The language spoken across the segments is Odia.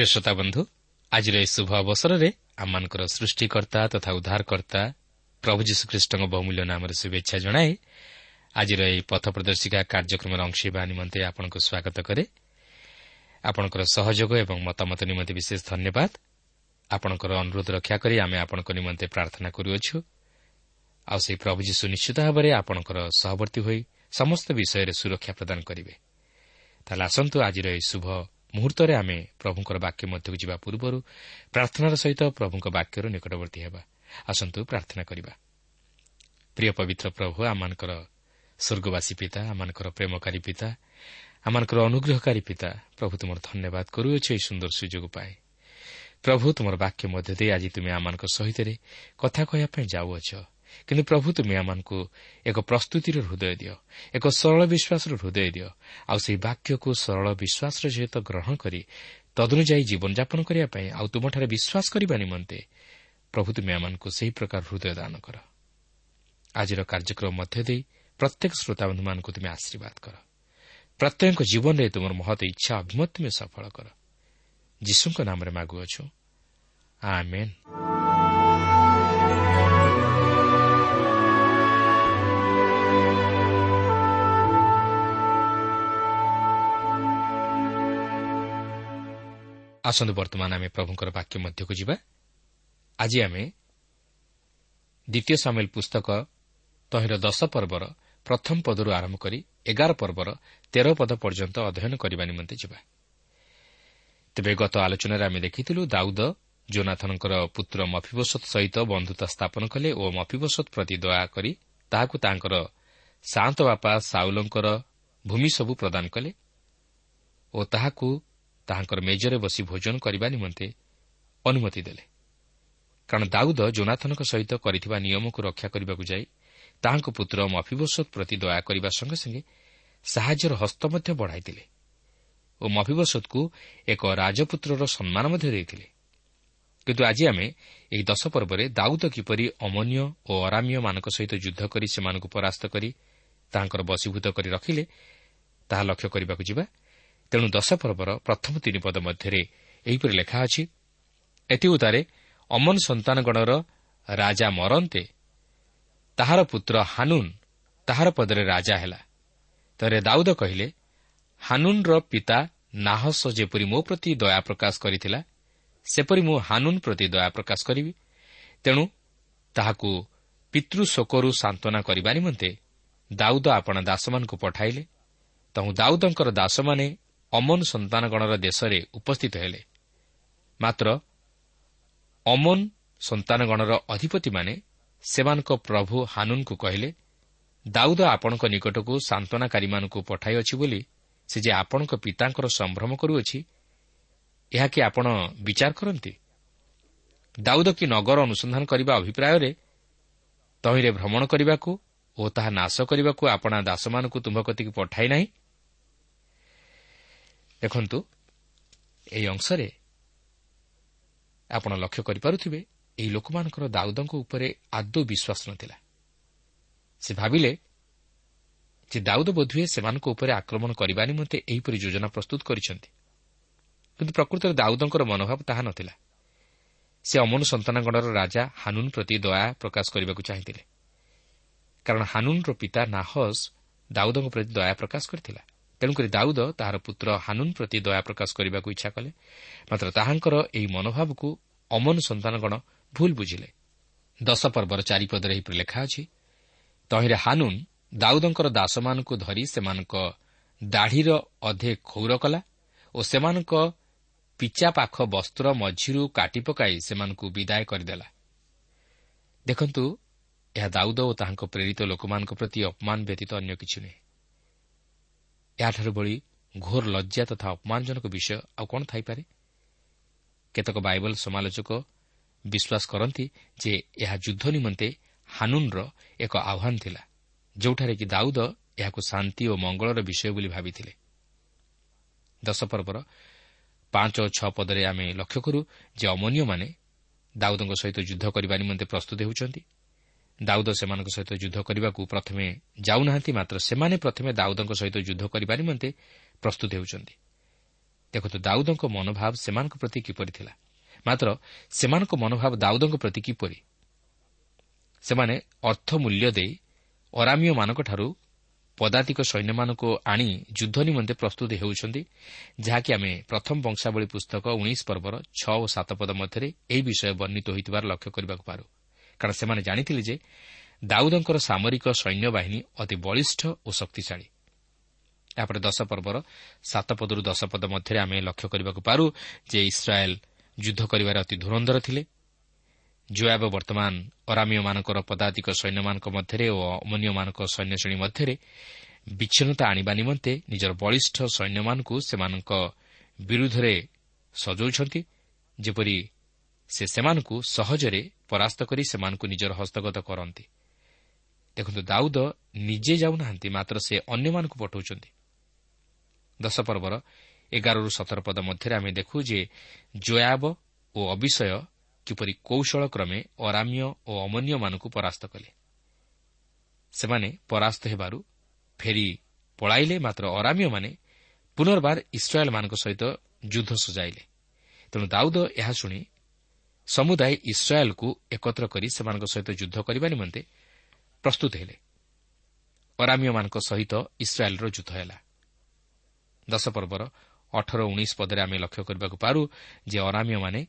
ପ୍ରିୟ ଶ୍ରୋତା ବନ୍ଧୁ ଆଜିର ଏହି ଶୁଭ ଅବସରରେ ଆମମାନଙ୍କର ସୃଷ୍ଟିକର୍ତ୍ତା ତଥା ଉଦ୍ଧାରକର୍ତ୍ତା ପ୍ରଭୁ ଯୀଶୁଖ୍ରୀଷ୍ଟଙ୍କ ବହୁମୂଲ୍ୟ ନାମରେ ଶୁଭେଚ୍ଛା ଜଣାଏ ଆଜିର ଏହି ପଥ ପ୍ରଦର୍ଶିକା କାର୍ଯ୍ୟକ୍ରମରେ ଅଂଶ ହେବା ନିମନ୍ତେ ଆପଣଙ୍କୁ ସ୍ୱାଗତ କରେ। ଆପଣଙ୍କର ସହଯୋଗ ଏବଂ ମତାମତ ନିମନ୍ତେ ବିଶେଷ ଧନ୍ୟବାଦ। ଆପଣଙ୍କର ଅନୁରୋଧ ରକ୍ଷା କରି ଆମେ ଆପଣଙ୍କ ନିମନ୍ତେ ପ୍ରାର୍ଥନା କରୁଅଛୁ। ଆଉ ସେହି ପ୍ରଭୁ ଯୀଶୁ ନିଶ୍ଚିତ ଭାବରେ ଆପଣଙ୍କର ସହବର୍ତ୍ତୀ ହୋଇ ସମସ୍ତ ବିଷୟରେ ସୁରକ୍ଷା ପ୍ରଦାନ କରିବେ। ମୁହୂର୍ତ୍ତରେ ଆମେ ପ୍ରଭୁଙ୍କର ବାକ୍ୟ ମଧ୍ୟକୁ ଯିବା ପୂର୍ବରୁ ପ୍ରାର୍ଥନାର ସହିତ ପ୍ରଭୁଙ୍କ ବାକ୍ୟର ନିକଟବର୍ତ୍ତୀ ହେବା। ଆସନ୍ତୁ ପ୍ରାର୍ଥନା କରିବା। ପ୍ରିୟ ପବିତ୍ର ପ୍ରଭୁ ଆମମାନଙ୍କର ସ୍ୱର୍ଗବାସୀ ପିତା ଆମମାନଙ୍କର ପ୍ରେମକାରୀ ପିତା ଆମମାନଙ୍କର ଅନୁଗ୍ରହକାରୀ ପିତା ପ୍ରଭୁ ତୁମର ଧନ୍ୟବାଦ କରୁଅଛ ଏହି ସୁନ୍ଦର ସୁଯୋଗ ପାଏ। ପ୍ରଭୁ ତୁମର ବାକ୍ୟ ମଧ୍ୟ ଦେଇ ଆଜି ତୁମେ ଆମମାନଙ୍କ ସହିତ କଥା କହିବା ପାଇଁ ଯାଉଅଛ। କିନ୍ତୁ ପ୍ରଭୁ ତୁମେ ଆମମାନଙ୍କୁ ଏକ ପ୍ରସ୍ତୁତିର ହୃଦୟ ଦିଅ ଏକ ସରଳ ବିଶ୍ୱାସର ହୃଦୟ ଦିଅ ଆଉ ସେହି ବାକ୍ୟକୁ ସରଳ ବିଶ୍ୱାସର ସହିତ ଗ୍ରହଣ କରି ତଦନୁଯାୟୀ ଜୀବନଯାପନ କରିବା ପାଇଁ ଆଉ ତୁମଠାରେ ବିଶ୍ୱାସ କରିବା ନିମନ୍ତେ ପ୍ରଭୁ ତୁମେ ଆମମାନଙ୍କୁ ସେହି ପ୍ରକାର ହୃଦୟ ଦାନ କର। ଆଜିର କାର୍ଯ୍ୟକ୍ରମ ମଧ୍ୟ ଦେଇ ପ୍ରତ୍ୟେକ ଶ୍ରୋତାବନ୍ଧୁମାନଙ୍କୁ ତୁମେ ଆଶୀର୍ବାଦ କର। ପ୍ରତ୍ୟେକଙ୍କ ଜୀବନରେ ତୁମର ମହତ ଇଚ୍ଛା ଅଭିମତ ତୁମେ ସଫଳ କର। ଯୀଶୁଙ୍କ ନାମରେ ମାଗୁଅଛୁ। ଆସନ୍ତୁ ବର୍ତ୍ତମାନ ଆମେ ପ୍ରଭୁଙ୍କର ବାକ୍ୟ ମଧ୍ୟକୁ ଯିବା। ଆଜି ଆମେ ଦ୍ୱିତୀୟ ସାମିଲ ପୁସ୍ତକ ତହିଁର ଦଶ ପର୍ବର ପ୍ରଥମ ପଦରୁ ଆରମ୍ଭ କରି ଏଗାର ପର୍ବର ତେର ପଦ ପର୍ଯ୍ୟନ୍ତ ଅଧ୍ୟୟନ କରିବା ନିମନ୍ତେ ଯିବା। ତେବେ ଗତ ଆଲୋଚନାରେ ଆମେ ଦେଖିଥିଲୁ ଦାଉଦ ଜୋନାଥନଙ୍କର ପୁତ୍ର ମଫିବସତ ସହିତ ବନ୍ଧୁତା ସ୍ଥାପନ କଲେ ଓ ମଫିବସତ ପ୍ରତି ଦୟା କରି ତାହାକୁ ତାଙ୍କର ସାନ୍ତ ବାପା ସାଉଲଙ୍କର ଭୂମି ସବୁ ପ୍ରଦାନ କଲେ ଓ ତାହାକୁ ତାହାଙ୍କର ମେଜରେ ବସି ଭୋଜନ କରିବା ନିମନ୍ତେ ଅନୁମତି ଦେଲେ। କାରଣ ଦାଉଦ ଜୋନାଥନଙ୍କ ସହିତ କରିଥିବା ନିୟମକୁ ରକ୍ଷା କରିବାକୁ ଯାଇ ତାହାଙ୍କ ପୁତ୍ର ମଫିବସତ ପ୍ରତି ଦୟା କରିବା ସଙ୍ଗେ ସଙ୍ଗେ ସାହାଯ୍ୟର ହସ୍ତ ମଧ୍ୟ ବଢ଼ାଇଥିଲେ ଓ ମଫିବସତକୁ ଏକ ରାଜପୁତ୍ରର ସମ୍ମାନ ମଧ୍ୟ ଦେଇଥିଲେ। କିନ୍ତୁ ଆଜି ଆମେ ଏହି ଦଶ ପର୍ବରେ ଦାଉଦ କିପରି ଅମନ୍ୟ ଓ ଅରାମିୟମାନଙ୍କ ସହିତ ଯୁଦ୍ଧ କରି ସେମାନଙ୍କୁ ପରାସ୍ତ କରି ତାହାଙ୍କର ବଶୀଭୂତ କରି ରଖିଲେ ତାହା ଲକ୍ଷ୍ୟ କରିବାକୁ ଯିବା ତେଣୁ ଦଶ ପର୍ବର ପ୍ରଥମ ତିନି ପଦ ମଧ୍ୟରେ ଏହିପରି ଲେଖା ଅଛି ଏଥିଉତାରେ ଅମନ ସନ୍ତାନଗଣର ରାଜା ମରନ୍ତେ ତାହାର ପୁତ୍ର ହାନୁନ୍ ତାହାର ପଦରେ ରାଜା ହେଲା। ତରେ ଦାଉଦ କହିଲେ ହାନୁନ୍ର ପିତା ନାହସ ଯେପରି ମୋ ପ୍ରତି ଦୟା ପ୍ରକାଶ କରିଥିଲା ସେପରି ମୁଁ ହାନୁନ୍ ପ୍ରତି ଦୟା ପ୍ରକାଶ କରିବି। ତେଣୁ ତାହାକୁ ପିତୃଶୋକରୁ ସାନ୍ତ୍ୱନା କରିବା ନିମନ୍ତେ ଦାଉଦ ଆପଣା ଦାସମାନଙ୍କୁ ପଠାଇଲେ। ତହୁ ଦାଉଦଙ୍କର ଦାସମାନେ ଅମନ ସନ୍ତାନଗଣର ଦେଶରେ ଉପସ୍ଥିତ ହେଲେ। ମାତ୍ର ଅମନ ସନ୍ତାନଗଣର ଅଧିପତିମାନେ ସେମାନଙ୍କ ପ୍ରଭୁ ହାନୁନ୍ଙ୍କୁ କହିଲେ ଦାଉଦ ଆପଣଙ୍କ ନିକଟକୁ ସାନ୍ତ୍ୱନାକାରୀମାନଙ୍କୁ ପଠାଇଅଛି ବୋଲି ସେ ଯେ ଆପଣଙ୍କ ପିତାଙ୍କର ସମ୍ଭ୍ରମ କରୁଅଛି ଏହା କି ଆପଣ ବିଚାର କରନ୍ତି? ଦାଉଦ କି ନଗର ଅନୁସନ୍ଧାନ କରିବା ଅଭିପ୍ରାୟରେ ତହିଁରେ ଭ୍ରମଣ କରିବାକୁ ଓ ତାହା ନାଶ କରିବାକୁ ଆପଣା ଦାସମାନଙ୍କୁ ତୁମ୍ଭ କତିକି ପଠାଇ ନାହିଁ? ଦେଖନ୍ତୁ ଏହି ଅଂଶରେ ଆପଣ ଲକ୍ଷ୍ୟ କରିପାରୁଥିବେ ଏହି ଲୋକମାନଙ୍କର ଦାଉଦଙ୍କ ଉପରେ ଆଦୌ ବିଶ୍ୱାସ ନଥିଲା। ସେ ଭାବିଲେ ଯେ ଦାଉଦ ବୋଧହୁଏ ସେମାନଙ୍କ ଉପରେ ଆକ୍ରମଣ କରିବା ନିମନ୍ତେ ଏହିପରି ଯୋଜନା ପ୍ରସ୍ତୁତ କରିଛନ୍ତି। କିନ୍ତୁ ପ୍ରକୃତରେ ଦାଉଦଙ୍କର ମନୋଭାବ ତାହା ନଥିଲା। ସେ ଅମନ ସନ୍ତାନଗଣର ରାଜା ହାନୁନ୍ ପ୍ରତି ଦୟା ପ୍ରକାଶ କରିବାକୁ ଚାହିଁଥିଲେ। କାରଣ ହାନୁନ୍ର ପିତା ନାହସ୍ ଦାଉଦଙ୍କ ପ୍ରତି ଦୟା ପ୍ରକାଶ କରିଥିଲା। ତେଣୁକରି ଦାଉଦ ତାହାର ପୁତ୍ର ହାନୁନ୍ ପ୍ରତି ଦୟା ପ୍ରକାଶ କରିବାକୁ ଇଚ୍ଛା କଲେ। ମାତ୍ର ତାହାଙ୍କର ଏହି ମନୋଭାବକୁ ଅମନ ସନ୍ତାନଗଣ ଭୁଲ ବୁଝିଲେ। ଦଶ ପର୍ବର ଚାରିପଦରେ ଏହିପରି ଲେଖା ଅଛି ତହିଁରେ ହାନୁନ୍ ଦାଉଦଙ୍କର ଦାସମାନଙ୍କୁ ଧରି ସେମାନଙ୍କ ଦାଢ଼ିର ଅଧେ କ୍ଷୌର କଲା ଓ ସେମାନଙ୍କ ପିଚା ପାଖ ବସ୍ତ୍ର ମଝିରୁ କାଟି ପକାଇ ସେମାନଙ୍କୁ ବିଦାୟ କରିଦେଲା। ଦେଖନ୍ତୁ ଏହା ଦାଉଦ ଓ ତାହାଙ୍କ ପ୍ରେରିତ ଲୋକମାନଙ୍କ ପ୍ରତି ଅପମାନ ବ୍ୟତୀତ ଅନ୍ୟ କିଛି ନୁହେଁ। ଏହାଠାରୁ ଭଳି ଘୋର ଲଜ୍ଜା ତଥା ଅପମାନଜନକ ବିଷୟ ଆଉ କ'ଣ ଥାଇପାରେ? କେତେକ ବାଇବଲ ସମାଲୋଚକ ବିଶ୍ୱାସ କରନ୍ତି ଯେ ଏହା ଯୁଦ୍ଧ ନିମନ୍ତେ ହାନୁନ୍ର ଏକ ଆହ୍ୱାନ ଥିଲା ଯେଉଁଠାରେ କି ଦାଉଦ ଏହାକୁ ଶାନ୍ତି ଓ ମଙ୍ଗଳର ବିଷୟ ବୋଲି ଭାବିଥିଲେ। ଦଶପର୍ବର ପାଞ୍ଚ ଓ ଛଅ ପଦରେ ଆମେ ଲକ୍ଷ୍ୟ କରୁ ଯେ ଅମନୀୟମାନେ ଦାଉଦଙ୍କ ସହିତ ଯୁଦ୍ଧ କରିବା ନିମନ୍ତେ ପ୍ରସ୍ତୁତ ହେଉଛନ୍ତି। ଦାଉଦ ସେମାନଙ୍କ ସହିତ ଯୁଦ୍ଧ କରିବାକୁ ପ୍ରଥମେ ଯାଉନାହାନ୍ତି ମାତ୍ର ସେମାନେ ପ୍ରଥମେ ଦାଉଦଙ୍କ ସହିତ ଯୁଦ୍ଧ କରିବା ନିମନ୍ତେ ପ୍ରସ୍ତୁତ ହେଉଛନ୍ତି। ଦେଖନ୍ତୁ ଦାଉଦଙ୍କ ମନୋଭାବ ସେମାନଙ୍କ ପ୍ରତି କିପରି ଥିଲା? ମାତ୍ର ସେମାନଙ୍କ ମନୋଭାବ ଦାଉଦଙ୍କ ପ୍ରତି କିପରି? ସେମାନେ ଅର୍ଥ ମୂଲ୍ୟ ଦେଇ ଅରାମିୟମାନଙ୍କଠାରୁ ପଦାତିକ ସୈନ୍ୟମାନଙ୍କୁ ଆଣି ଯୁଦ୍ଧ ନିମନ୍ତେ ପ୍ରସ୍ତୁତ ହେଉଛନ୍ତି ଯାହାକି ଆମେ ପ୍ରଥମ ବଂଶାବଳୀ ପୁସ୍ତକ ଉଣେଇଶ ପର୍ବର ଛଅ ଓ ସାତ ପଦ ମଧ୍ୟରେ ଏହି ବିଷୟ ବର୍ଣ୍ଣିତ ହୋଇଥିବାର ଲକ୍ଷ୍ୟ କରିବାକୁ ପାରୁ। କାରଣ ସେମାନେ ଜାଣିଥିଲେ ଯେ ଦାଉଦଙ୍କର ସାମରିକ ସୈନ୍ୟବାହିନୀ ଅତି ବଳିଷ୍ଠ ଓ ଶକ୍ତିଶାଳୀ। ଏହାପରେ ଦଶ ପର୍ବର ସାତ ପଦରୁ ଦଶ ପଦ ମଧ୍ୟରେ ଆମେ ଲକ୍ଷ୍ୟ କରିବାକୁ ପାରୁ ଯେ ଇସ୍ରାଏଲ୍ ଯୁଦ୍ଧ କରିବାରେ ଅତି ଧୁରନ୍ଧର ଥିଲେ। ଜୁଆବ ବର୍ତ୍ତମାନ ଅରାମିୟମାନଙ୍କର ପଦାତିକ ସୈନ୍ୟମାନଙ୍କ ମଧ୍ୟରେ ଓ ଅମନୀୟମାନଙ୍କ ସୈନ୍ୟଶ୍ରେଣୀ ମଧ୍ୟରେ ବିଚ୍ଛିନ୍ନତା ଆଣିବା ନିମନ୍ତେ ନିଜର ବଳିଷ୍ଠ ସୈନ୍ୟମାନଙ୍କୁ ସେମାନଙ୍କ ବିରୁଦ୍ଧରେ ସଜାଉଛନ୍ତି ଯେପରି ସେ ସେମାନଙ୍କୁ ସହଜରେ ପରାସ୍ତ କରି ସେମାନଙ୍କୁ ନିଜର ହସ୍ତଗତ କରନ୍ତି। ଦେଖନ୍ତୁ ଦାଉଦ ନିଜେ ଯାଉନାହାନ୍ତି ମାତ୍ର ସେ ଅନ୍ୟମାନଙ୍କୁ ପଠାଉଛନ୍ତି। ଦଶ ପର୍ବର ଏଗାରରୁ ସତର ପଦ ମଧ୍ୟରେ ଆମେ ଦେଖୁ ଯେ ଜୟାବ ଓ ଅବିଷୟ କିପରି କୌଶଳ କ୍ରମେ ଅରାମ୍ୟ ଓ ଅମନ୍ୟମାନଙ୍କୁ ପରାସ୍ତ କଲେ। ସେମାନେ ପରାସ୍ତ ହେବାରୁ ଫେରି ପଳାଇଲେ ମାତ୍ର ଅରାମ୍ୟମାନେ ପୁନର୍ବାର ଇସ୍ରାଏଲ୍ମାନଙ୍କ ସହିତ ଯୁଦ୍ଧ ସଜାଇଲେ। ତେଣୁ ଦାଉଦ ଏହା ଶୁଣି ସମୁଦାୟ ଇସ୍ରାଏଲ୍କୁ ଏକତ୍ର କରି ସେମାନଙ୍କ ସହିତ ଯୁଦ୍ଧ କରିବା ନିମନ୍ତେ ପ୍ରସ୍ତୁତ ହେଲେ। ଅରାମିୟମାନଙ୍କ ସହିତ ଇସ୍ରାଏଲ୍ର ଯୁଦ୍ଧ ହେଲା। ଦଶ ପର୍ବର ଅଠର ଉଣେଇଶ ପଦରେ ଆମେ ଲକ୍ଷ୍ୟ କରିବାକୁ ପାରୁ ଯେ ଅରାମିୟମାନେ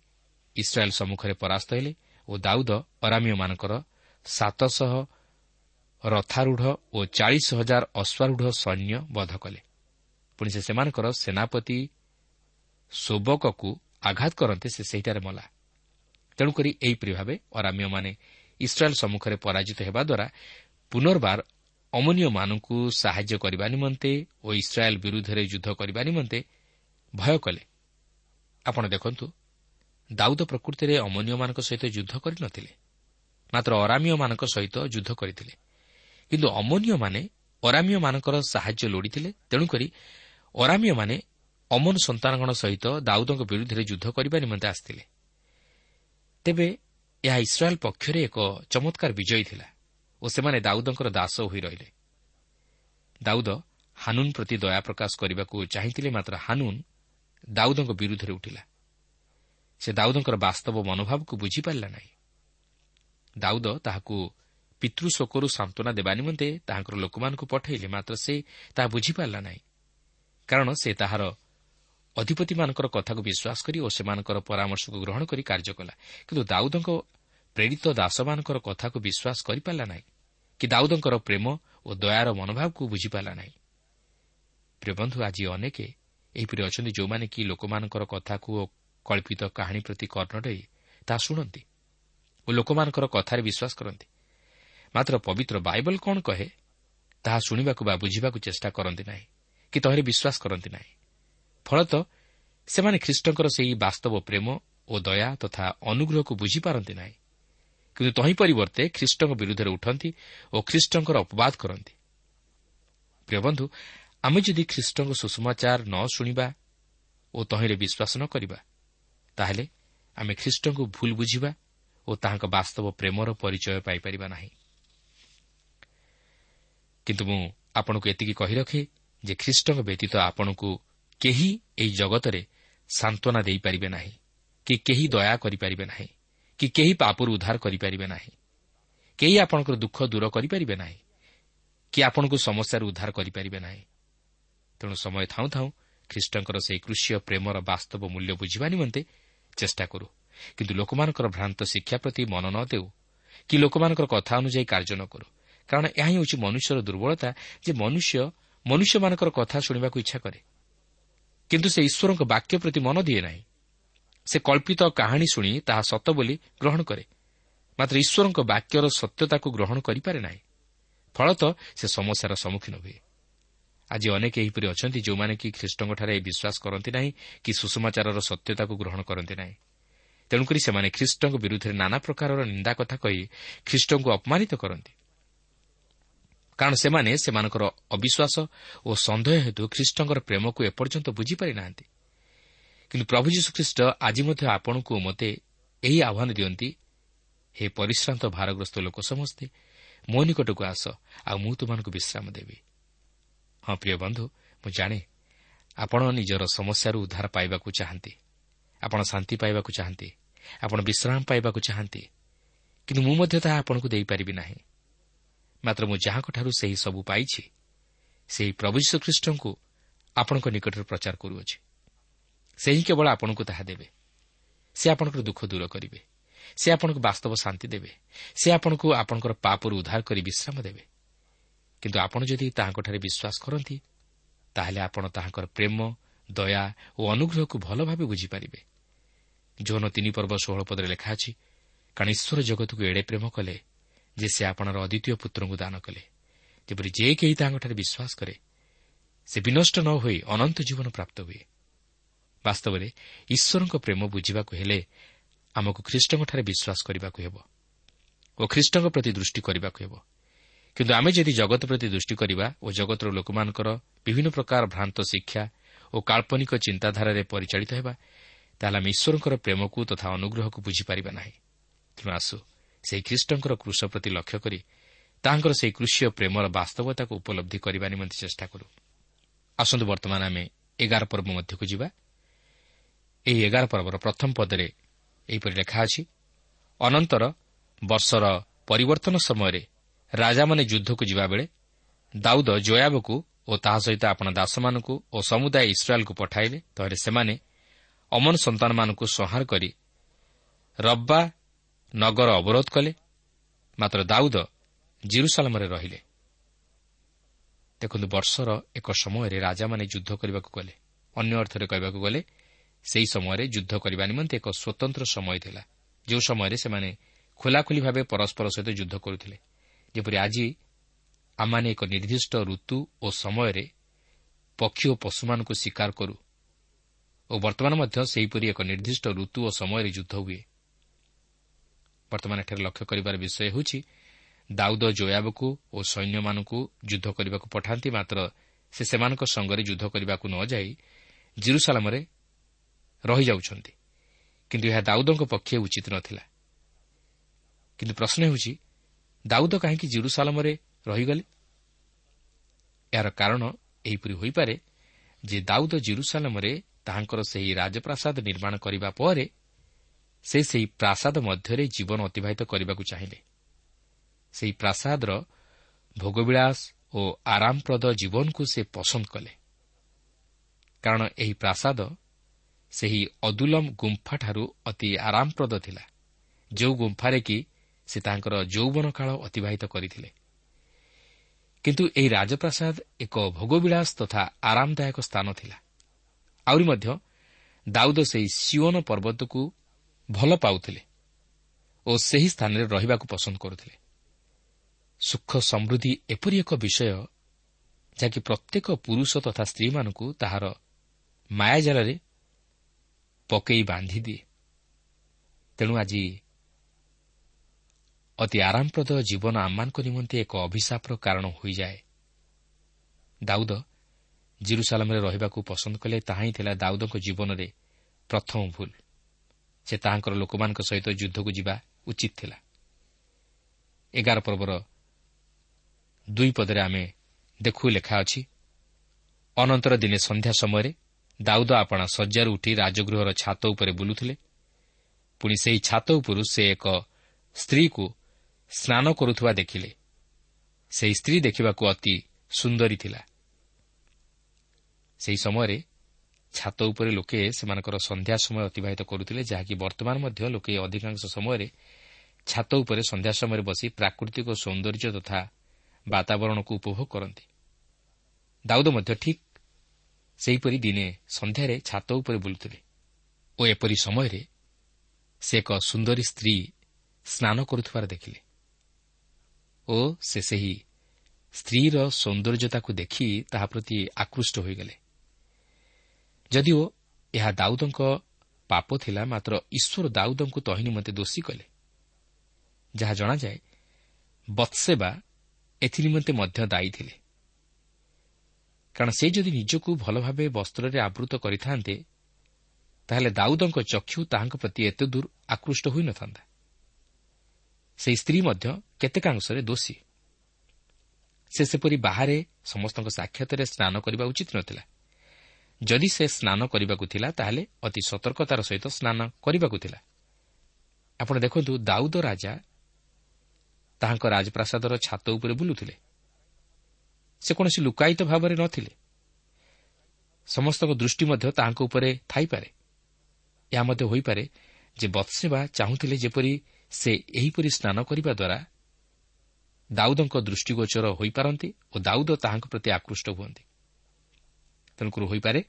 ଇସ୍ରାଏଲ୍ ସମ୍ମୁଖରେ ପରାସ୍ତ ହେଲେ ଓ ଦାଉଦ ଅରାମିୟମାନଙ୍କର ସାତଶହ ରଥାରୂଢ଼ ଓ ଚାଳିଶ ହଜାର ଅଶ୍ୱାରୂଢ଼ ସୈନ୍ୟ ବଧ କଲେ। ପୁଣି ସେ ସେମାନଙ୍କର ସେନାପତି ଶୋବକକୁ ଆଘାତ କରନ୍ତେ ସେ ସେହିଠାରେ ମଲା। ତେଣୁକରି ଏହିପରି ଭାବେ ଅରାମ୍ୟମାନେ ଇସ୍ରାଏଲ୍ ସମ୍ମୁଖରେ ପରାଜିତ ହେବା ଦ୍ୱାରା ପୁନର୍ବାର ଅମନୀୟମାନଙ୍କୁ ସାହାଯ୍ୟ କରିବା ନିମନ୍ତେ ଓ ଇସ୍ରାଏଲ୍ ବିରୁଦ୍ଧରେ ଯୁଦ୍ଧ କରିବା ନିମନ୍ତେ ଭୟ କଲେ। ଆପଣ ଦେଖନ୍ତୁ ଦାଉଦ ପ୍ରକୃତିରେ ଅମନୀୟମାନଙ୍କ ସହିତ ଯୁଦ୍ଧ କରିନଥିଲେ ମାତ୍ର ଅରାମୀୟମାନଙ୍କ ସହିତ ଯୁଦ୍ଧ କରିଥିଲେ। କିନ୍ତୁ ଅମନୀୟମାନେ ଅରାମୀୟମାନଙ୍କର ସାହାଯ୍ୟ ଲୋଡ଼ିଥିଲେ ତେଣୁକରି ଅରାମୀୟମାନେ ଅମନ ସନ୍ତାନଗଣ ସହିତ ଦାଉଦଙ୍କ ବିରୁଦ୍ଧରେ ଯୁଦ୍ଧ କରିବା ନିମନ୍ତେ ଆସିଥିଲେ। ତେବେ ଏହା ଇସ୍ରାଏଲ୍ ପକ୍ଷରେ ଏକ ଚମତ୍କାର ବିଜୟୀ ଥିଲା ଓ ସେମାନେ ଦାଉଦଙ୍କର ଦାସ ହୋଇ ରହିଲେ। ଦାଉଦ ହାନୁନ୍ ପ୍ରତି ଦୟା ପ୍ରକାଶ କରିବାକୁ ଚାହିଁଥିଲେ ମାତ୍ର ହାନୁନ୍ ଦାଉଦଙ୍କ ବିରୁଦ୍ଧରେ ଉଠିଲା। ସେ ଦାଉଦଙ୍କର ବାସ୍ତବ ମନୋଭାବକୁ ବୁଝିପାରିଲା ନାହିଁ। ଦାଉଦ ତାହାକୁ ପିତୃଶୋକରୁ ସାନ୍ତ୍ୱନା ଦେବା ନିମନ୍ତେ ତାହାଙ୍କର ଲୋକମାନଙ୍କୁ ପଠାଇଲେ ମାତ୍ର ସେ ତାହା ବୁଝିପାରିଲା ନାହିଁ କାରଣ ସେ ତାହାର ଅଧିପତିମାନଙ୍କର କଥାକୁ ବିଶ୍ୱାସ କରି ଓ ସେମାନଙ୍କର ପରାମର୍ଶକୁ ଗ୍ରହଣ କରି କାର୍ଯ୍ୟ କଲା। କିନ୍ତୁ ଦାଉଦଙ୍କ ପ୍ରେରିତ ଦାସମାନଙ୍କର କଥାକୁ ବିଶ୍ୱାସ କରିପାରିଲା ନାହିଁ କି ଦାଉଦଙ୍କର ପ୍ରେମ ଓ ଦୟାର ମନୋଭାବକୁ ବୁଝିପାରିଲା ନାହିଁ। ପ୍ରିୟବନ୍ଧୁ ଆଜି ଅନେକ ଏହିପରି ଅଛନ୍ତି ଯେଉଁମାନେ କି ଲୋକମାନଙ୍କର କଥାକୁ ଓ କଳ୍ପିତ କାହାଣୀ ପ୍ରତି କର୍ଣ୍ଣ ଡେଇ ତାହା ଶୁଣନ୍ତି ଓ ଲୋକମାନଙ୍କର କଥାରେ ବିଶ୍ୱାସ କରନ୍ତି। ମାତ୍ର ପବିତ୍ର ବାଇବଲ କ'ଣ କହେ ତାହା ଶୁଣିବାକୁ ବା ବୁଝିବାକୁ ଚେଷ୍ଟା କରନ୍ତି ନାହିଁ କି ତହିଁରେ ବିଶ୍ୱାସ କରନ୍ତି ନାହିଁ। ଫଳତଃ ସେମାନେ ଖ୍ରୀଷ୍ଟଙ୍କର ସେହି ବାସ୍ତବ ପ୍ରେମ ଓ ଦୟା ତଥା ଅନୁଗ୍ରହକୁ ବୁଝିପାରନ୍ତି ନାହିଁ। କିନ୍ତୁ ତହିଁ ପରିବର୍ତ୍ତେ ଖ୍ରୀଷ୍ଟଙ୍କ ବିରୁଦ୍ଧରେ ଉଠନ୍ତି ଓ ଖ୍ରୀଷ୍ଟଙ୍କର ଅପବାଦ କରନ୍ତି। ପ୍ରିୟବନ୍ଧୁ ଆମେ ଯଦି ଖ୍ରୀଷ୍ଟଙ୍କ ସୁଷମାଚାର ନ ଶୁଣିବା ଓ ତହିଁରେ ବିଶ୍ୱାସ ନ କରିବା ତାହେଲେ ଆମେ ଖ୍ରୀଷ୍ଟଙ୍କୁ ଭୁଲ ବୁଝିବା ଓ ତାହାଙ୍କ ବାସ୍ତବ ପ୍ରେମର ପରିଚୟ ପାଇପାରିବା ନାହିଁ। କିନ୍ତୁ ମୁଁ ଆପଣଙ୍କୁ ଏତିକି କହି ରଖେ ଯେ ଖ୍ରୀଷ୍ଟଙ୍କ ବ୍ୟତୀତ ଆପଣଙ୍କୁ କେହି ଏହି ଜଗତରେ ସାନ୍ତ୍ୱନା ଦେଇପାରିବେ ନାହିଁ କି କେହି ଦୟା କରିପାରିବେ ନାହିଁ କି କେହି ପାପରୁ ଉଦ୍ଧାର କରିପାରିବେ ନାହିଁ କେହି ଆପଣଙ୍କର ଦୁଃଖ ଦୂର କରିପାରିବେ ନାହିଁ କି ଆପଣଙ୍କୁ ସମସ୍ୟାରୁ ଉଦ୍ଧାର କରିପାରିବେ ନାହିଁ। ତେଣୁ ସମୟ ଥାଉଁ ଥାଉଁ ଖ୍ରୀଷ୍ଟଙ୍କର ସେହି କୃଷିୟ ପ୍ରେମର ବାସ୍ତବ ମୂଲ୍ୟ ବୁଝିବା ନିମନ୍ତେ ଚେଷ୍ଟା କରୁ। କିନ୍ତୁ ଲୋକମାନଙ୍କର ଭ୍ରାନ୍ତ ଶିକ୍ଷା ପ୍ରତି ମନ ନ ଦେଉ କି ଲୋକମାନଙ୍କର କଥା ଅନୁଯାୟୀ କାର୍ଯ୍ୟ ନ କରୁ କାରଣ ଏହା ହିଁ ହେଉଛି ମନୁଷ୍ୟର ଦୁର୍ବଳତା ଯେ ମନୁଷ୍ୟ ମନୁଷ୍ୟମାନଙ୍କର କଥା ଶୁଣିବାକୁ ଇଚ୍ଛା କରେ। କିନ୍ତୁ ସେ ଈଶ୍ୱରଙ୍କ ବାକ୍ୟ ପ୍ରତି ମନ ଦିଏ ନାହିଁ। ସେ କଳ୍ପିତ କାହାଣୀ ଶୁଣି ତାହା ସତ ବୋଲି ଗ୍ରହଣ କରେ। ମାତ୍ର ଈଶ୍ୱରଙ୍କ ବାକ୍ୟର ସତ୍ୟତାକୁ ଗ୍ରହଣ କରିପାରେ ନାହିଁ। ଫଳତଃ ସେ ସମସ୍ୟାର ସମ୍ମୁଖୀନ ହୁଏ। ଆଜି ଅନେକ ଏହିପରି ଅଛନ୍ତି ଯେଉଁମାନେ କି ଖ୍ରୀଷ୍ଟଙ୍କଠାରେ ବିଶ୍ୱାସ କରନ୍ତି ନାହିଁ କି ସୁଷମାଚାରର ସତ୍ୟତାକୁ ଗ୍ରହଣ କରନ୍ତି ନାହିଁ। ତେଣୁକରି ସେମାନେ ଖ୍ରୀଷ୍ଟଙ୍କ ବିରୁଦ୍ଧରେ ନାନା ପ୍ରକାରର ନିନ୍ଦା କଥା କହି ଖ୍ରୀଷ୍ଟଙ୍କୁ ଅପମାନିତ କରନ୍ତି। କାରଣ ସେମାନେ ସେମାନଙ୍କର ଅବିଶ୍ୱାସ ଓ ସନ୍ଦେହ ହେତୁ ଖ୍ରୀଷ୍ଟଙ୍କର ପ୍ରେମକୁ ଏପର୍ଯ୍ୟନ୍ତ ବୁଝିପାରି ନାହାନ୍ତି କିନ୍ତୁ ପ୍ରଭୁ ଯୀଶୁଖ୍ରୀଷ୍ଟ ଆଜି ମଧ୍ୟ ଆପଣଙ୍କୁ ମୋତେ ଏହି ଆହ୍ୱାନ ଦିଅନ୍ତି ହେ ପରିଶ୍ରାନ୍ତ ଭାରଗ୍ରସ୍ତ ଲୋକ ସମସ୍ତେ ମୋ ନିକଟକୁ ଆସ ଆଉ ମୁଁ ତୁମମାନଙ୍କୁ ବିଶ୍ରାମ ଦେବି। ହଁ ପ୍ରିୟ ବନ୍ଧୁ ମୁଁ ଜାଣେ ଆପଣ ନିଜର ସମସ୍ୟାରୁ ଉଦ୍ଧାର ପାଇବାକୁ ଚାହାନ୍ତି ଆପଣ ଶାନ୍ତି ପାଇବାକୁ ଚାହାନ୍ତି ଆପଣ ବିଶ୍ରାମ ପାଇବାକୁ ଚାହାନ୍ତି କିନ୍ତୁ ମୁଁ ମଧ୍ୟ ତାହା ଆପଣଙ୍କୁ ଦେଇପାରିବି ନାହିଁ। ମାତ୍ର ମୁଁ ଯାହାଙ୍କଠାରୁ ସେହି ସବୁ ପାଇଛି ସେହି ପ୍ରଭୁ ଯୀଶୁଖ୍ରୀଷ୍ଟଙ୍କୁ ଆପଣଙ୍କ ନିକଟରେ ପ୍ରଚାର କରୁଅଛି। ସେ ହିଁ କେବଳ ଆପଣଙ୍କୁ ତାହା ଦେବେ। ସେ ଆପଣଙ୍କର ଦୁଃଖ ଦୂର କରିବେ। ସେ ଆପଣଙ୍କୁ ବାସ୍ତବ ଶାନ୍ତି ଦେବେ। ସେ ଆପଣଙ୍କୁ ଆପଣଙ୍କର ପାପରୁ ଉଦ୍ଧାର କରି ବିଶ୍ରାମ ଦେବେ। କିନ୍ତୁ ଆପଣ ଯଦି ତାହାଙ୍କଠାରେ ବିଶ୍ୱାସ କରନ୍ତି ତାହେଲେ ଆପଣ ତାହାଙ୍କର ପ୍ରେମ ଦୟା ଓ ଅନୁଗ୍ରହକୁ ଭଲ ଭାବେ ବୁଝିପାରିବେ। ଯୌନ ତିନି ପର୍ବ ଷୋହଳ ପଦରେ ଲେଖା ଅଛି କାରଣ ଈଶ୍ୱର ଜଗତକୁ ଏଡ଼େ ପ୍ରେମ କଲେ ଯେ ସେ ଆପଣର ଅଦ୍ୱିତୀୟ ପୁତ୍ରଙ୍କୁ ଦାନ କଲେ। ଯେପରି ଯେ କେହି ତାହାଙ୍କଠାରେ ବିଶ୍ୱାସ କରେ ସେ ବିନଷ୍ଟ ନ ହୋଇ ଅନନ୍ତ ଜୀବନ ପ୍ରାପ୍ତ ହୁଏ। ବାସ୍ତବରେ ଈଶ୍ୱରଙ୍କ ପ୍ରେମ ବୁଝିବାକୁ ହେଲେ ଆମକୁ ଖ୍ରୀଷ୍ଟଙ୍କଠାରେ ବିଶ୍ୱାସ କରିବାକୁ ହେବ ଓ ଖ୍ରୀଷ୍ଟଙ୍କ ପ୍ରତି ଦୃଷ୍ଟି କରିବାକୁ ହେବ। କିନ୍ତୁ ଆମେ ଯଦି ଜଗତ ପ୍ରତି ଦୃଷ୍ଟି କରିବା ଓ ଜଗତର ଲୋକମାନଙ୍କର ବିଭିନ୍ନ ପ୍ରକାର ଭ୍ରାନ୍ତ ଶିକ୍ଷା ଓ କାଳ୍ପନିକ ଚିନ୍ତାଧାରାରେ ପରିଚାଳିତ ହେବା ତାହେଲେ ଆମେ ଈଶ୍ୱରଙ୍କର ପ୍ରେମକୁ ତଥା ଅନୁଗ୍ରହକୁ ବୁଝିପାରିବା ନାହିଁ। ତେଣୁ ଆସୁ ସେହି ଖ୍ରୀଷ୍ଟଙ୍କର କୃଷ ପ୍ରତି ଲକ୍ଷ୍ୟ କରି ତାହାଙ୍କର ସେହି କୃଷିୟ ପ୍ରେମର ବାସ୍ତବତାକୁ ଉପଲବ୍ଧି କରିବା ନିମନ୍ତେ ଚେଷ୍ଟା କରୁ। ଆସନ୍ତୁ ବର୍ତ୍ତମାନ ଆମେ ଏଗାର ପର୍ବ ମଧ୍ୟକୁ ଯିବା। ଏହି ଏଗାର ପର୍ବର ପ୍ରଥମ ପଦରେ ଏହିପରି ଲେଖା ଅଛି ଅନନ୍ତର ବର୍ଷର ପରିବର୍ତ୍ତନ ସମୟରେ ରାଜାମାନେ ଯୁଦ୍ଧକୁ ଯିବାବେଳେ ଦାଉଦ ଜୟାବକୁ ଓ ତାହା ସହିତ ଆପଣ ଦାସମାନଙ୍କୁ ଓ ସମୁଦାୟ ଇସ୍ରାଏଲ୍କୁ ପଠାଇଲେ। ତହିଁରେ ସେମାନେ ଅମନ ସନ୍ତାନମାନଙ୍କୁ ସଂହାର କରି ରବ୍ବା ନଗର ଅବରୋଧ କଲେ ମାତ୍ର ଦାଉଦ ଜିରୁସାଲାମରେ ରହିଲେ। ଦେଖନ୍ତୁ ବର୍ଷର ଏକ ସମୟରେ ରାଜାମାନେ ଯୁଦ୍ଧ କରିବାକୁ ଗଲେ। ଅନ୍ୟ ଅର୍ଥରେ କହିବାକୁ ଗଲେ ସେହି ସମୟରେ ଯୁଦ୍ଧ କରିବା ନିମନ୍ତେ ଏକ ସ୍ୱତନ୍ତ୍ର ସମୟ ଥିଲା। ଯେଉଁ ସମୟରେ ସେମାନେ ଖୋଲାଖୋଲି ଭାବେ ପରସ୍କର ସହିତ ଯୁଦ୍ଧ କରୁଥିଲେ। ଯେପରି ଆଜି ଆମମାନେ ଏକ ନିର୍ଦ୍ଦିଷ୍ଟ ଋତୁ ଓ ସମୟରେ ପକ୍ଷୀ ଓ ପଶୁମାନଙ୍କୁ ଶିକାର କରୁ ଓ ବର୍ତ୍ତମାନ ମଧ୍ୟ ସେହିପରି ଏକ ନିର୍ଦ୍ଦିଷ୍ଟ ଋତୁ ଓ ସମୟରେ ଯୁଦ୍ଧ ହୁଏ। ବର୍ତ୍ତମାନ ଏଠାରେ ଲକ୍ଷ୍ୟ କରିବାର ବିଷୟ ହେଉଛି ଦାଉଦ ଜୟାବକୁ ଓ ସୈନ୍ୟମାନଙ୍କୁ ଯୁଦ୍ଧ କରିବାକୁ ପଠାନ୍ତି ମାତ୍ର ସେ ସେମାନଙ୍କ ସଙ୍ଗରେ ଯୁଦ୍ଧ କରିବାକୁ ନ ଯାଇ ଜିରୁସାଲାମରେ ରହିଯାଉଛନ୍ତି। କିନ୍ତୁ ଏହା ଦାଉଦଙ୍କ ପକ୍ଷେ ଉଚିତ ନଥିଲା। କିନ୍ତୁ ପ୍ରଶ୍ନ ହେଉଛି ଦାଉଦ କାହିଁକି ଜିରୁସାଲାମରେ ରହିଗଲେ? ଏହାର କାରଣ ଏହିପରି ହୋଇପାରେ ଯେ ଦାଉଦ ଜିରୁସାଲାମରେ ତାହାଙ୍କର ସେହି ରାଜପ୍ରାସାଦ ନିର୍ମାଣ କରିବା ପରେ ସେ ସେହି ପ୍ରାସାଦ ମଧ୍ୟରେ ଜୀବନ ଅତିବାହିତ କରିବାକୁ ଚାହିଁଲେ। ସେହି ପ୍ରାସାଦର ଭୋଗବିଳାସ ଓ ଆରାମପ୍ରଦ ଜୀବନକୁ ସେ ପସନ୍ଦ କଲେ। କାରଣ ଏହି ପ୍ରାସାଦ ସେହି ଅଦୁଲମ ଗୁମ୍ଫାଠାରୁ ଅତି ଆରାମପ୍ରଦ ଥିଲା ଯେଉଁ ଗୁମ୍ଫାରେ କି ସେ ତାଙ୍କର ଯୌବନ କାଳ ଅତିବାହିତ କରିଥିଲେ। କିନ୍ତୁ ଏହି ରାଜପ୍ରାସାଦ ଏକ ଭୋଗବିଳାସ ତଥା ଆରାମଦାୟକ ସ୍ଥାନ ଥିଲା। ଆହୁରି ମଧ୍ୟ ଦାଉଦ ସେହି ସିଓନ ପର୍ବତକୁ ଭଲ ପାଉଥିଲେ ଓ ସେହି ସ୍ଥାନରେ ରହିବାକୁ ପସନ୍ଦ କରୁଥିଲେ। ସୁଖ ସମୃଦ୍ଧି ଏପରି ଏକ ବିଷୟ ଯାହାକି ପ୍ରତ୍ୟେକ ପୁରୁଷ ତଥା ସ୍ତ୍ରୀମାନଙ୍କୁ ତାହାର ମାୟାଜାଲରେ ପକେଇ ବାନ୍ଧିଦିଏ। ତେଣୁ ଆଜି ଅତି ଆରାମପ୍ରଦ ଜୀବନ ଆମମାନଙ୍କ ନିମନ୍ତେ ଏକ ଅଭିଶାପର କାରଣ ହୋଇଯାଏ। ଦାଉଦ ଜିରୁସାଲାମରେ ରହିବାକୁ ପସନ୍ଦ କଲେ ତାହା ହିଁ ଥିଲା ଦାଉଦଙ୍କ ଜୀବନରେ ପ୍ରଥମ ଭୁଲ। ସେ ତାହାଙ୍କର ଲୋକମାନଙ୍କ ସହିତ ଯୁଦ୍ଧକୁ ଯିବା ଉଚିତ ଥିଲା। ଏଗାର ପର୍ବର ଦୁଇ ପଦରେ ଆମେ ଦେଖୁ ଲେଖା ଅଛି ଅନନ୍ତର ଦିନେ ସନ୍ଧ୍ୟା ସମୟରେ ଦାଉଦ ଆପଣା ଶଯ୍ୟାରୁ ଉଠି ରାଜଗୃହର ଛାତ ଉପରେ ବୁଲୁଥିଲେ। ପୁଣି ସେହି ଛାତ ଉପରୁ ସେ ଏକ ସ୍ତ୍ରୀକୁ ସ୍ନାନ କରୁଥିବା ଦେଖିଲେ। ସେହି ସ୍ତ୍ରୀ ଦେଖିବାକୁ ଅତି ସୁନ୍ଦରୀ ଥିଲା। ସେହି ସମୟରେ ଛାତ ଉପରେ ଲୋକେ ସେମାନଙ୍କର ସନ୍ଧ୍ୟା ସମୟ ଅତିବାହିତ କରୁଥିଲେ ଯାହାକି ବର୍ତ୍ତମାନ ମଧ୍ୟ ଲୋକେ ଅଧିକାଂଶ ସମୟରେ ଛାତ ଉପରେ ସନ୍ଧ୍ୟା ସମୟରେ ବସି ପ୍ରାକୃତିକ ସୌନ୍ଦର୍ଯ୍ୟ ତଥା ବାତାବରଣକୁ ଉପଭୋଗ କରନ୍ତି। ଦାଉଦ ମଧ୍ୟ ଠିକ୍ ସେହିପରି ଦିନେ ସନ୍ଧ୍ୟାରେ ଛାତ ଉପରେ ବୁଲୁଥିଲେ ଓ ଏପରି ସମୟରେ ସେ ଏକ ସୁନ୍ଦରୀ ସ୍ତ୍ରୀ ସ୍ନାନ କରୁଥିବାର ଦେଖିଲେ ଓ ସେ ସେହି ସ୍ତ୍ରୀର ସୌନ୍ଦର୍ଯ୍ୟତାକୁ ଦେଖି ତାହା ପ୍ରତି ଆକୃଷ୍ଟ ହୋଇଗଲେ। ଯଦିଓ ଏହା ଦାଉଦଙ୍କ ପାପ ଥିଲା ମାତ୍ର ଈଶ୍ୱର ଦାଉଦଙ୍କୁ ତହି ନିମନ୍ତେ ଦୋଷୀ କଲେ। ଯାହା ଜଣାଯାଏ ବତ୍ସେବା ଏଥିନିମନ୍ତେ ମଧ୍ୟ ଦାୟୀ ଥିଲେ। କାରଣ ସେ ଯଦି ନିଜକୁ ଭଲ ଭାବେ ବସ୍ତ୍ରରେ ଆବୃତ କରିଥାନ୍ତେ ତାହେଲେ ଦାଉଦଙ୍କ ଚକ୍ଷୁ ତାହାଙ୍କ ପ୍ରତି ଏତେ ଦୂର ଆକୃଷ୍ଟ ହୋଇନଥାନ୍ତା ସେହି ସ୍ତ୍ରୀ ମଧ୍ୟ କେତେକାଂଶରେ ଦୋଷୀ। ସେ ସେପରି ବାହାରେ ସମସ୍ତଙ୍କ ସାକ୍ଷାତରେ ସ୍ନାନ କରିବା ଉଚିତ ନଥିଲା। ଯଦି ସେ ସ୍ନାନ କରିବାକୁ ଥିଲା ତାହେଲେ ଅତି ସତର୍କତାର ସହିତ ସ୍ନାନ କରିବାକୁ ଥିଲା। ଆପଣ ଦେଖନ୍ତୁ ଦାଉଦ ରାଜା ତାହାଙ୍କ ରାଜପ୍ରାସାଦର ଛାତ ଉପରେ ବୁଲୁଥିଲେ। ସେ କୌଣସି ଲୁକାୟିତ ଭାବରେ ନଥିଲେ। ସମସ୍ତଙ୍କ ଦୃଷ୍ଟି ମଧ୍ୟ ତାହାଙ୍କ ଉପରେ ଥାଇପାରେ। ଏହା ମଧ୍ୟ ହୋଇପାରେ ଯେ ବତ୍ସେବା ଚାହୁଁଥିଲେ ଯେପରି ସେ ଏହିପରି ସ୍ନାନ କରିବା ଦ୍ୱାରା ଦାଉଦଙ୍କ ଦୃଷ୍ଟିଗୋଚର ହୋଇପାରନ୍ତି ଓ ଦାଉଦ ତାହାଙ୍କ ପ୍ରତି ଆକୃଷ୍ଟ ହୁଅନ୍ତି। ତେଣୁକରି ହୋଇପାରେ।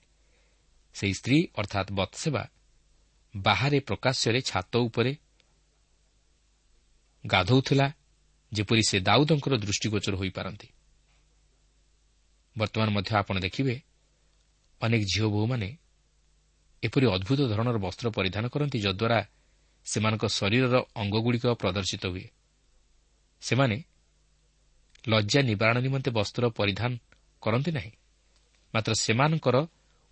ସେହି ସ୍ତ୍ରୀ ଅର୍ଥାତ୍ ବତ୍ସେବା ବାହାରେ ପ୍ରକାଶ୍ୟରେ ଛାତ ଉପରେ ଗାଧୋଉଥିଲା ଯେପରି ସେ ଦାଉଦଙ୍କର ଦୃଷ୍ଟିଗୋଚର ହୋଇପାରନ୍ତି। ବର୍ତ୍ତମାନ ମଧ୍ୟ ଆପଣ ଦେଖିବେ ଅନେକ ଝିଅ ବୋହୂମାନେ ଏପରି ଅଦ୍ଭୁତ ଧରଣର ବସ୍ତ୍ର ପରିଧାନ କରନ୍ତି ଯଦ୍ୱାରା ସେମାନଙ୍କ ଶରୀରର ଅଙ୍ଗଗୁଡ଼ିକ ପ୍ରଦର୍ଶିତ ହୁଏ। ସେମାନେ ଲଜ୍ଜା ନିବାରଣ ନିମନ୍ତେ ବସ୍ତ୍ର ପରିଧାନ କରନ୍ତି ନାହିଁ। ମାତ୍ର ସେମାନଙ୍କର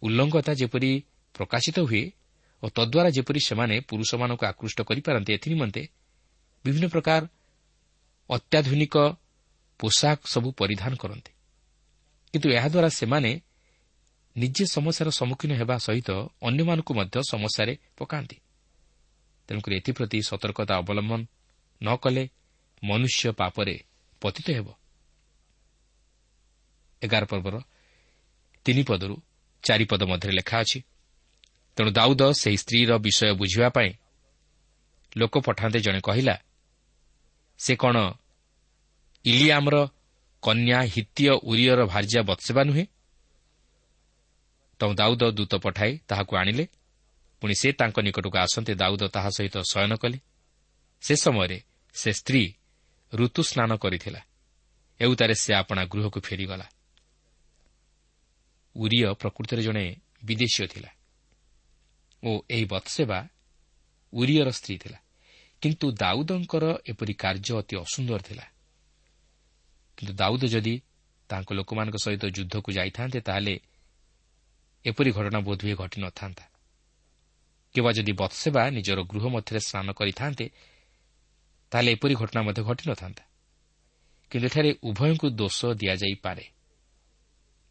ଉଲ୍ଲଙ୍ଗତା ଯେପରି ପ୍ରକାଶିତ ହୁଏ ଓ ତଦ୍ୱାରା ଯେପରି ସେମାନେ ପୁରୁଷମାନଙ୍କୁ ଆକୃଷ୍ଟ କରିପାରନ୍ତି ଏଥିନିମନ୍ତେ ବିଭିନ୍ନ ପ୍ରକାର ଅତ୍ୟାଧୁନିକ ପୋଷାକ ସବୁ ପରିଧାନ କରନ୍ତି। କିନ୍ତୁ ଏହାଦ୍ୱାରା ସେମାନେ ନିଜେ ସମସ୍ୟାର ସମ୍ମୁଖୀନ ହେବା ସହିତ ଅନ୍ୟମାନଙ୍କୁ ମଧ୍ୟ ସମସ୍ୟାରେ ପକାନ୍ତି। ତେଣୁକରି ଏଥିପ୍ରତି ସତର୍କତା ଅବଲମ୍ବନ ନ କଲେ ମନୁଷ୍ୟ ପାପରେ ପତିତ ହେବ। ଏଗାର ପର୍ବର ତିନି ପଦରୁ ଚାରିପଦ ମଧ୍ୟରେ ଲେଖା ଅଛି। ତେଣୁ ଦାଉଦ ସେହି ସ୍ତ୍ରୀର ବିଷୟ ବୁଝିବା ପାଇଁ ଲୋକ ପଠାନ୍ତେ ଜଣେ କହିଲା ସେ କ'ଣ ଇଲିଆମର କନ୍ୟା ହିତୀୟ ଉରିୟର ଭାର୍ଯ୍ୟା ବତ୍ସେବା ନୁହେଁ ତେଣୁ ଦାଉଦ ଦୂତ ପଠାଇ ତାହାକୁ ଆଣିଲେ। ପୁଣି ସେ ତାଙ୍କ ନିକଟକୁ ଆସନ୍ତେ ଦାଉଦ ତାହା ସହିତ ଶୟନ କଲେ। ସେ ସମୟରେ ସେ ସ୍ତ୍ରୀ ଋତୁ ସ୍ନାନ କରିଥିଲା। ଏଉତାରେ ସେ ଆପଣା ଗୃହକୁ ଫେରିଗଲା। ଉରିୟ ପ୍ରକୃତରେ ଜଣେ ବିଦେଶୀୟ ଥିଲା। ଓ ଏହି ବତ୍ସେବା ଉରିୟର ସ୍ତ୍ରୀ ଥିଲା। କିନ୍ତୁ ଦାଉଦଙ୍କର ଏପରି କାର୍ଯ୍ୟ ଅତି ଅସୁନ୍ଦର ଥିଲା। କିନ୍ତୁ ଦାଉଦ ଯଦି ତାଙ୍କ ଲୋକମାନଙ୍କ ସହିତ ଯୁଦ୍ଧକୁ ଯାଇଥାନ୍ତେ ତାହେଲେ ଏପରି ଘଟଣା ବୋଧହୁଏ ଘଟିନଥାନ୍ତା କିମ୍ବା ଯଦି ବତ୍ସେବା ନିଜର ଗୃହ ମଧ୍ୟରେ ସ୍ନାନ କରିଥାନ୍ତେ ତାହେଲେ ଏପରି ଘଟଣା ମଧ୍ୟ ଘଟିନଥାନ୍ତା କିନ୍ତୁ ଏଠାରେ ଉଭୟଙ୍କୁ ଦୋଷ ଦିଆଯାଇପାରେ।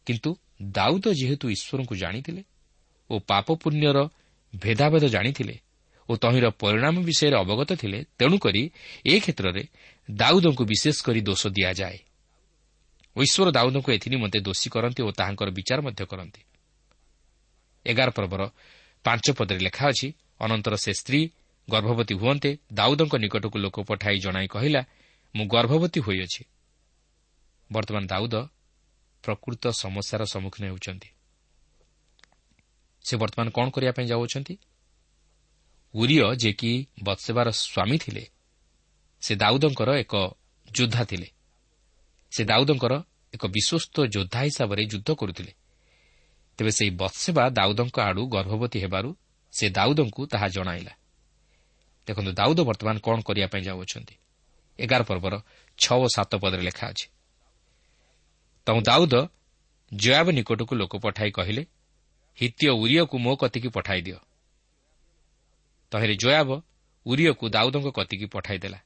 କିନ୍ତୁ ଦାଉଦ ଯେହେତୁ ଈଶ୍ୱରଙ୍କୁ ଜାଣିଥିଲେ ଓ ପାପ ପୁଣ୍ୟର ଭେଦାଭେଦ ଜାଣିଥିଲେ ଓ ତହିଁର ପରିଣାମ ବିଷୟରେ ଅବଗତ ଥିଲେ ତେଣୁକରି ଏ କ୍ଷେତ୍ରରେ ଦାଉଦଙ୍କୁ ବିଶେଷ କରି ଦୋଷ ଦିଆଯାଏ। ଈଶ୍ୱର ଦାଉଦଙ୍କୁ ଏଥି ନିମନ୍ତେ ଦୋଷୀ କରନ୍ତି ଓ ତାହାଙ୍କର ବିଚାର ମଧ୍ୟ କରନ୍ତି। ଏଗାର ପର୍ବର ପାଞ୍ଚ ପଦରେ ଲେଖା ଅଛି ଅନନ୍ତର ସେ ସ୍ତ୍ରୀ ଗର୍ଭବତୀ ହୁଅନ୍ତେ ଦାଉଦଙ୍କ ନିକଟକୁ ଲୋକ ପଠାଇ ଜଣାଇ କହିଲା ମୁଁ ଗର୍ଭବତୀ ହୋଇଅଛି। ବର୍ତ୍ତମାନ ଦାଉଦ ପ୍ରକୃତ ସମସ୍ୟାର ସମ୍ମୁଖୀନ ହେଉଛନ୍ତି। ସେ ବର୍ତ୍ତମାନ କ'ଣ କରିବା ପାଇଁ ଯାଉଅଛନ୍ତି? ଉରିୟ ଯିଏକି ବତ୍ସେବାର ସ୍ୱାମୀ ଥିଲେ ସେ ଦାଉଦଙ୍କର ଏକ ଯୋଦ୍ଧା ଥିଲେ। ସେ ଦାଉଦଙ୍କର ଏକ ବିଶ୍ୱସ୍ତ ଯୋଦ୍ଧା ହିସାବରେ ଯୁଦ୍ଧ କରୁଥିଲେ। ତେବେ ସେହି ବତ୍ସେବା ଦାଉଦଙ୍କ ଆଡ଼ୁ ଗର୍ଭବତୀ ହେବାରୁ ସେ ଦାଉଦଙ୍କୁ ତାହା ଜଣାଇଲା। ଦେଖନ୍ତୁ ଦାଉଦ ବର୍ତ୍ତମାନ କ'ଣ କରିବା ପାଇଁ ଯାଉଅଛନ୍ତି? ଏଗାର ପର୍ବର ଛଅ ଓ ସାତ ପଦରେ ଲେଖା ଅଛି। ତୁ ଦାଉଦ ଜୟାବ ନିକଟକୁ ଲୋକ ପଠାଇ କହିଲେ ହିତୀୟ ଉରିୟକୁ ମୋ କତିକି ପଠାଇ ଦିଅ। ତହିଁରେ ଜୟାବ ଉରିୟକୁ ଦାଉଦଙ୍କ କତିକି ପଠାଇଦେଲା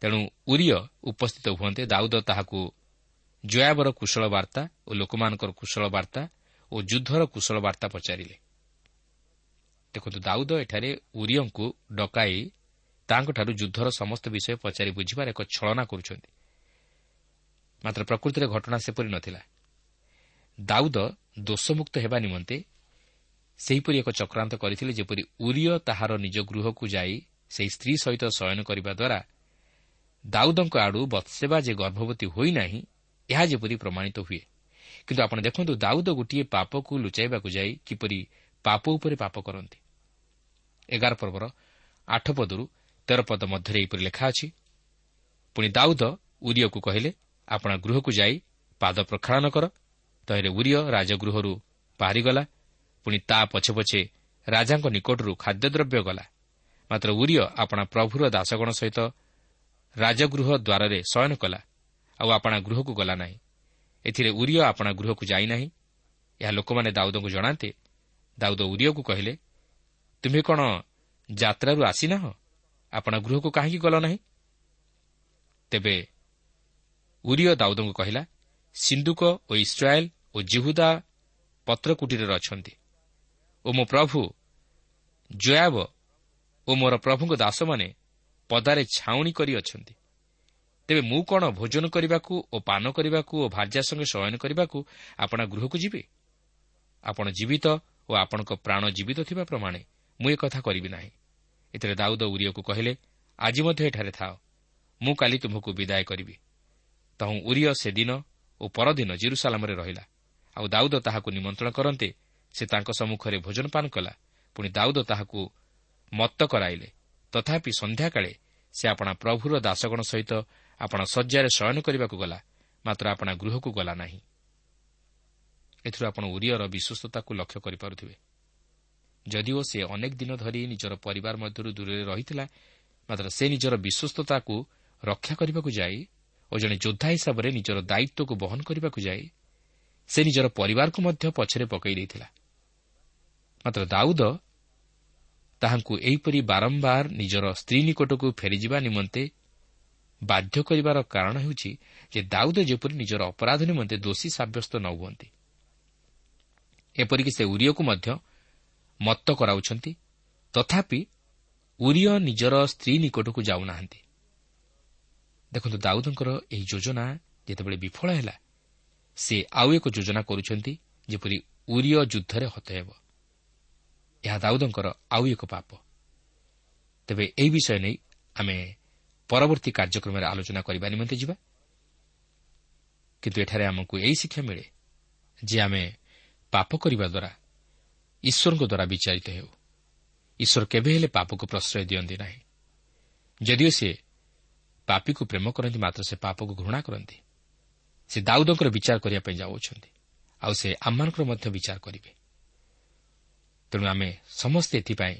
ତେଣୁ ଉରିୟ ଉପସ୍ଥିତ ହୁଅନ୍ତେ ଦାଉଦ ତାହାକୁ ଜୟାବର କୁଶଳ ବାର୍ତ୍ତା ଓ ଲୋକମାନଙ୍କର କୁଶଳ ବାର୍ତ୍ତା ଓ ଯୁଦ୍ଧର କୁଶଳ ବାର୍ତ୍ତା ପଚାରିଲେ। ଦେଖନ୍ତୁ ଦାଉଦ ଏଠାରେ ଉରିୟଙ୍କୁ ଡକାଇ ତାଙ୍କଠାରୁ ଯୁଦ୍ଧର ସମସ୍ତ ବିଷୟ ପଚାରି ବୁଝିବାର ଏକ ଛଳନା କରୁଛନ୍ତି। ମାତ୍ର ପ୍ରକୃତିରେ ଘଟଣା ସେପରି ନଥିଲା। ଦାଉଦ ଦୋଷମୁକ୍ତ ହେବା ନିମନ୍ତେ ସେହିପରି ଏକ ଚକ୍ରାନ୍ତ କରିଥିଲେ ଯେପରି ଉରିୟ ତାହାର ନିଜ ଗୃହକୁ ଯାଇ ସେହି ସ୍ତ୍ରୀ ସହିତ ଶୟନ କରିବା ଦ୍ୱାରା ଦାଉଦଙ୍କ ଆଡ଼ୁ ବତ୍ସେବା ଯେ ଗର୍ଭବତୀ ହୋଇନାହିଁ ଏହା ଯେପରି ପ୍ରମାଣିତ ହୁଏ। କିନ୍ତୁ ଆପଣ ଦେଖନ୍ତୁ ଦାଉଦ ଗୋଟିଏ ପାପକୁ ଲୁଚାଇବାକୁ ଯାଇ କିପରି ପାପ ଉପରେ ପାପ କରନ୍ତି। ଏଗାର ପର୍ବର ଆଠ ପଦରୁ ତେର ପଦ ମଧ୍ୟରେ ଏହିପରି ଲେଖା ଅଛି। ପୁଣି ଦାଉଦ ଉରିୟକୁ କହିଲେ ଆପଣା ଗୃହକୁ ଯାଇ ପାଦ ପ୍ରକ୍ଷାଳନ କର। ତହିଁରେ ଉରିୟ ରାଜଗୃହରୁ ବାହାରିଗଲା। ପୁଣି ତା ପଛେ ପଛେ ରାଜାଙ୍କ ନିକଟରୁ ଖାଦ୍ୟଦ୍ରବ୍ୟ ଗଲା। ମାତ୍ର ଉରିୟ ଆପଣା ପ୍ରଭୁର ଦାସଗଣ ସହିତ ରାଜଗୃହ ଦ୍ୱାରରେ ଶୟନ କଲା। ଆଉ ଆପଣା ଗୃହକୁ ଗଲା ନାହିଁ। ଏଥିରେ ଉରିୟ ଆପଣା ଗୃହକୁ ଯାଇନାହିଁ ଏହା ଲୋକମାନେ ଦାଉଦଙ୍କୁ ଜଣାନ୍ତେ। ଦାଉଦ ଉରିୟକୁ କହିଲେ ତୁମେ କ'ଣ ଯାତ୍ରାରୁ ଆସିନାହ? ଆପଣା ଗୃହକୁ କାହିଁକି ଗଲ ନାହିଁ? ତେବେ ଉରିୟ ଦାଉଦଙ୍କୁ କହିଲା ସିନ୍ଧୁକ ଓ ଇସ୍ରାଏଲ୍ ଓ ଜିହୁଦା ପତ୍ରକୁଟୀରରେ ଅଛନ୍ତି ଓ ମୋ ପ୍ରଭୁ ଜୟାବ ଓ ମୋର ପ୍ରଭୁଙ୍କ ଦାସମାନେ ପଦାରେ ଛାଉଣି କରି ଅଛନ୍ତି। ତେବେ ମୁଁ କ'ଣ ଭୋଜନ କରିବାକୁ ଓ ପାନ କରିବାକୁ ଓ ଭାର୍ଯ୍ୟା ସଙ୍ଗେ ଶୟନ କରିବାକୁ ଆପଣ ଗୃହକୁ ଯିବେ? ଆପଣ ଜୀବିତ ଓ ଆପଣଙ୍କ ପ୍ରାଣ ଜୀବିତ ଥିବା ପ୍ରମାଣେ ମୁଁ ଏକଥା କରିବି ନାହିଁ। ଏଥିରେ ଦାଉଦ ଉରିୟକୁ କହିଲେ ଆଜି ମଧ୍ୟ ଏଠାରେ ଥାଅ ମୁଁ କାଲି ତୁମକୁ ବିଦାୟ କରିବି। ତହୁଁ ଉରିୟ ସେଦିନ ଓ ପରଦିନ ଜିରୁସାଲାମରେ ରହିଲା। ଆଉ ଦାଉଦ ତାହାକୁ ନିମନ୍ତ୍ରଣ କରନ୍ତେ ସେ ତାଙ୍କ ସମ୍ମୁଖରେ ଭୋଜନପାନ କଲା। ପୁଣି ଦାଉଦ ତାହାକୁ ମତ କରାଇଲେ। ତଥାପି ସନ୍ଧ୍ୟାକାଳେ ସେ ଆପଣା ପ୍ରଭୁର ଦାସଗଣ ସହିତ ଆପଣା ଶଯ୍ୟାରେ ଶୟନ କରିବାକୁ ଗଲା ମାତ୍ର ଆପଣା ଗୃହକୁ ଗଲା ନାହିଁ। ଏଥିରୁ ଆପଣ ଉରିୟର ବିଶ୍ୱସ୍ତତାକୁ ଲକ୍ଷ୍ୟ କରିପାରୁଥିବେ। ଯଦିଓ ସେ ଅନେକ ଦିନ ଧରି ନିଜର ପରିବାର ମଧ୍ୟରୁ ଦୂରରେ ରହିଥିଲା ମାତ୍ର ସେ ନିଜର ବିଶ୍ୱସ୍ତତାକୁ ରକ୍ଷା କରିବାକୁ ଯାଇ ଓ ଜଣେ ଯୋଦ୍ଧା ହିସାବରେ ନିଜର ଦାୟିତ୍ୱକୁ ବହନ କରିବାକୁ ଯାଇ ସେ ନିଜର ପରିବାରକୁ ମଧ୍ୟ ପଛରେ ପକାଇ ଦେଇଥିଲା। ମାତ୍ର ଦାଉଦ ତାହାଙ୍କୁ ଏହିପରି ବାରମ୍ବାର ନିଜର ସ୍ତ୍ରୀ ନିକଟକୁ ଫେରିଯିବା ନିମନ୍ତେ ବାଧ୍ୟ କରିବାର କାରଣ ହେଉଛି ଯେ ଦାଉଦ ଯେପରି ନିଜର ଅପରାଧ ନିମନ୍ତେ ଦୋଷୀ ସାବ୍ୟସ୍ତ ନ ହୁଅନ୍ତି ଏପରିକି ସେ ଉରିୟକୁ ମଧ୍ୟ ମତ କରାଉଛନ୍ତି। ତଥାପି ଉରିୟ ନିଜର ସ୍ତ୍ରୀ ନିକଟକୁ ଯାଉନାହାନ୍ତି। ଦେଖନ୍ତୁ ଦାଉଦଙ୍କର ଏହି ଯୋଜନା ଯେତେବେଳେ ବିଫଳ ହେଲା ସେ ଆଉ ଏକ ଯୋଜନା କରୁଛନ୍ତି ଯେପରି ଉରିୟ ଯୁଦ୍ଧରେ ହତ ହେବ। ଏହା ଦାଉଦଙ୍କର ଆଉ ଏକ ପାପ। ତେବେ ଏହି ବିଷୟ ନେଇ ଆମେ ପରବର୍ତ୍ତୀ କାର୍ଯ୍ୟକ୍ରମରେ ଆଲୋଚନା କରିବା ନିମନ୍ତେ ଯିବା। କିନ୍ତୁ ଏଠାରେ ଆମକୁ ଏହି ଶିକ୍ଷା ମିଳେ ଯେ ଆମେ ପାପ କରିବା ଦ୍ୱାରା ଈଶ୍ୱରଙ୍କ ଦ୍ୱାରା ବିଚାରିତ ହେଉ। ଈଶ୍ୱର କେବେ ହେଲେ ପାପକୁ ପ୍ରଶ୍ରୟ ଦିଅନ୍ତି ନାହିଁ। ଯଦିଓ ସେ ପାପୀକୁ ପ୍ରେମ କରନ୍ତି ମାତ୍ର ସେ ପାପକୁ ଘୃଣା କରନ୍ତି। ସେ ଦାଉଦଙ୍କର ବିଚାର କରିବା ପାଇଁ ଯାଉଅଛନ୍ତି ଆଉ ସେ ଆମମାନଙ୍କର ମଧ୍ୟ ବିଚାର କରିବେ। ତେଣୁ ଆମେ ସମସ୍ତେ ଏଥିପାଇଁ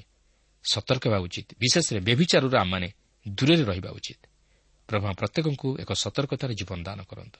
ସତର୍କ ହେବା ଉଚିତ। ବିଶେଷରେ ବ୍ୟଭିଚାରରୁ ଆମମାନେ ଦୂରରେ ରହିବା ଉଚିତ। ପ୍ରଭା ପ୍ରତ୍ୟେକଙ୍କୁ ଏକ ସତର୍କତାର ଜୀବନ ଦାନ କରନ୍ତୁ।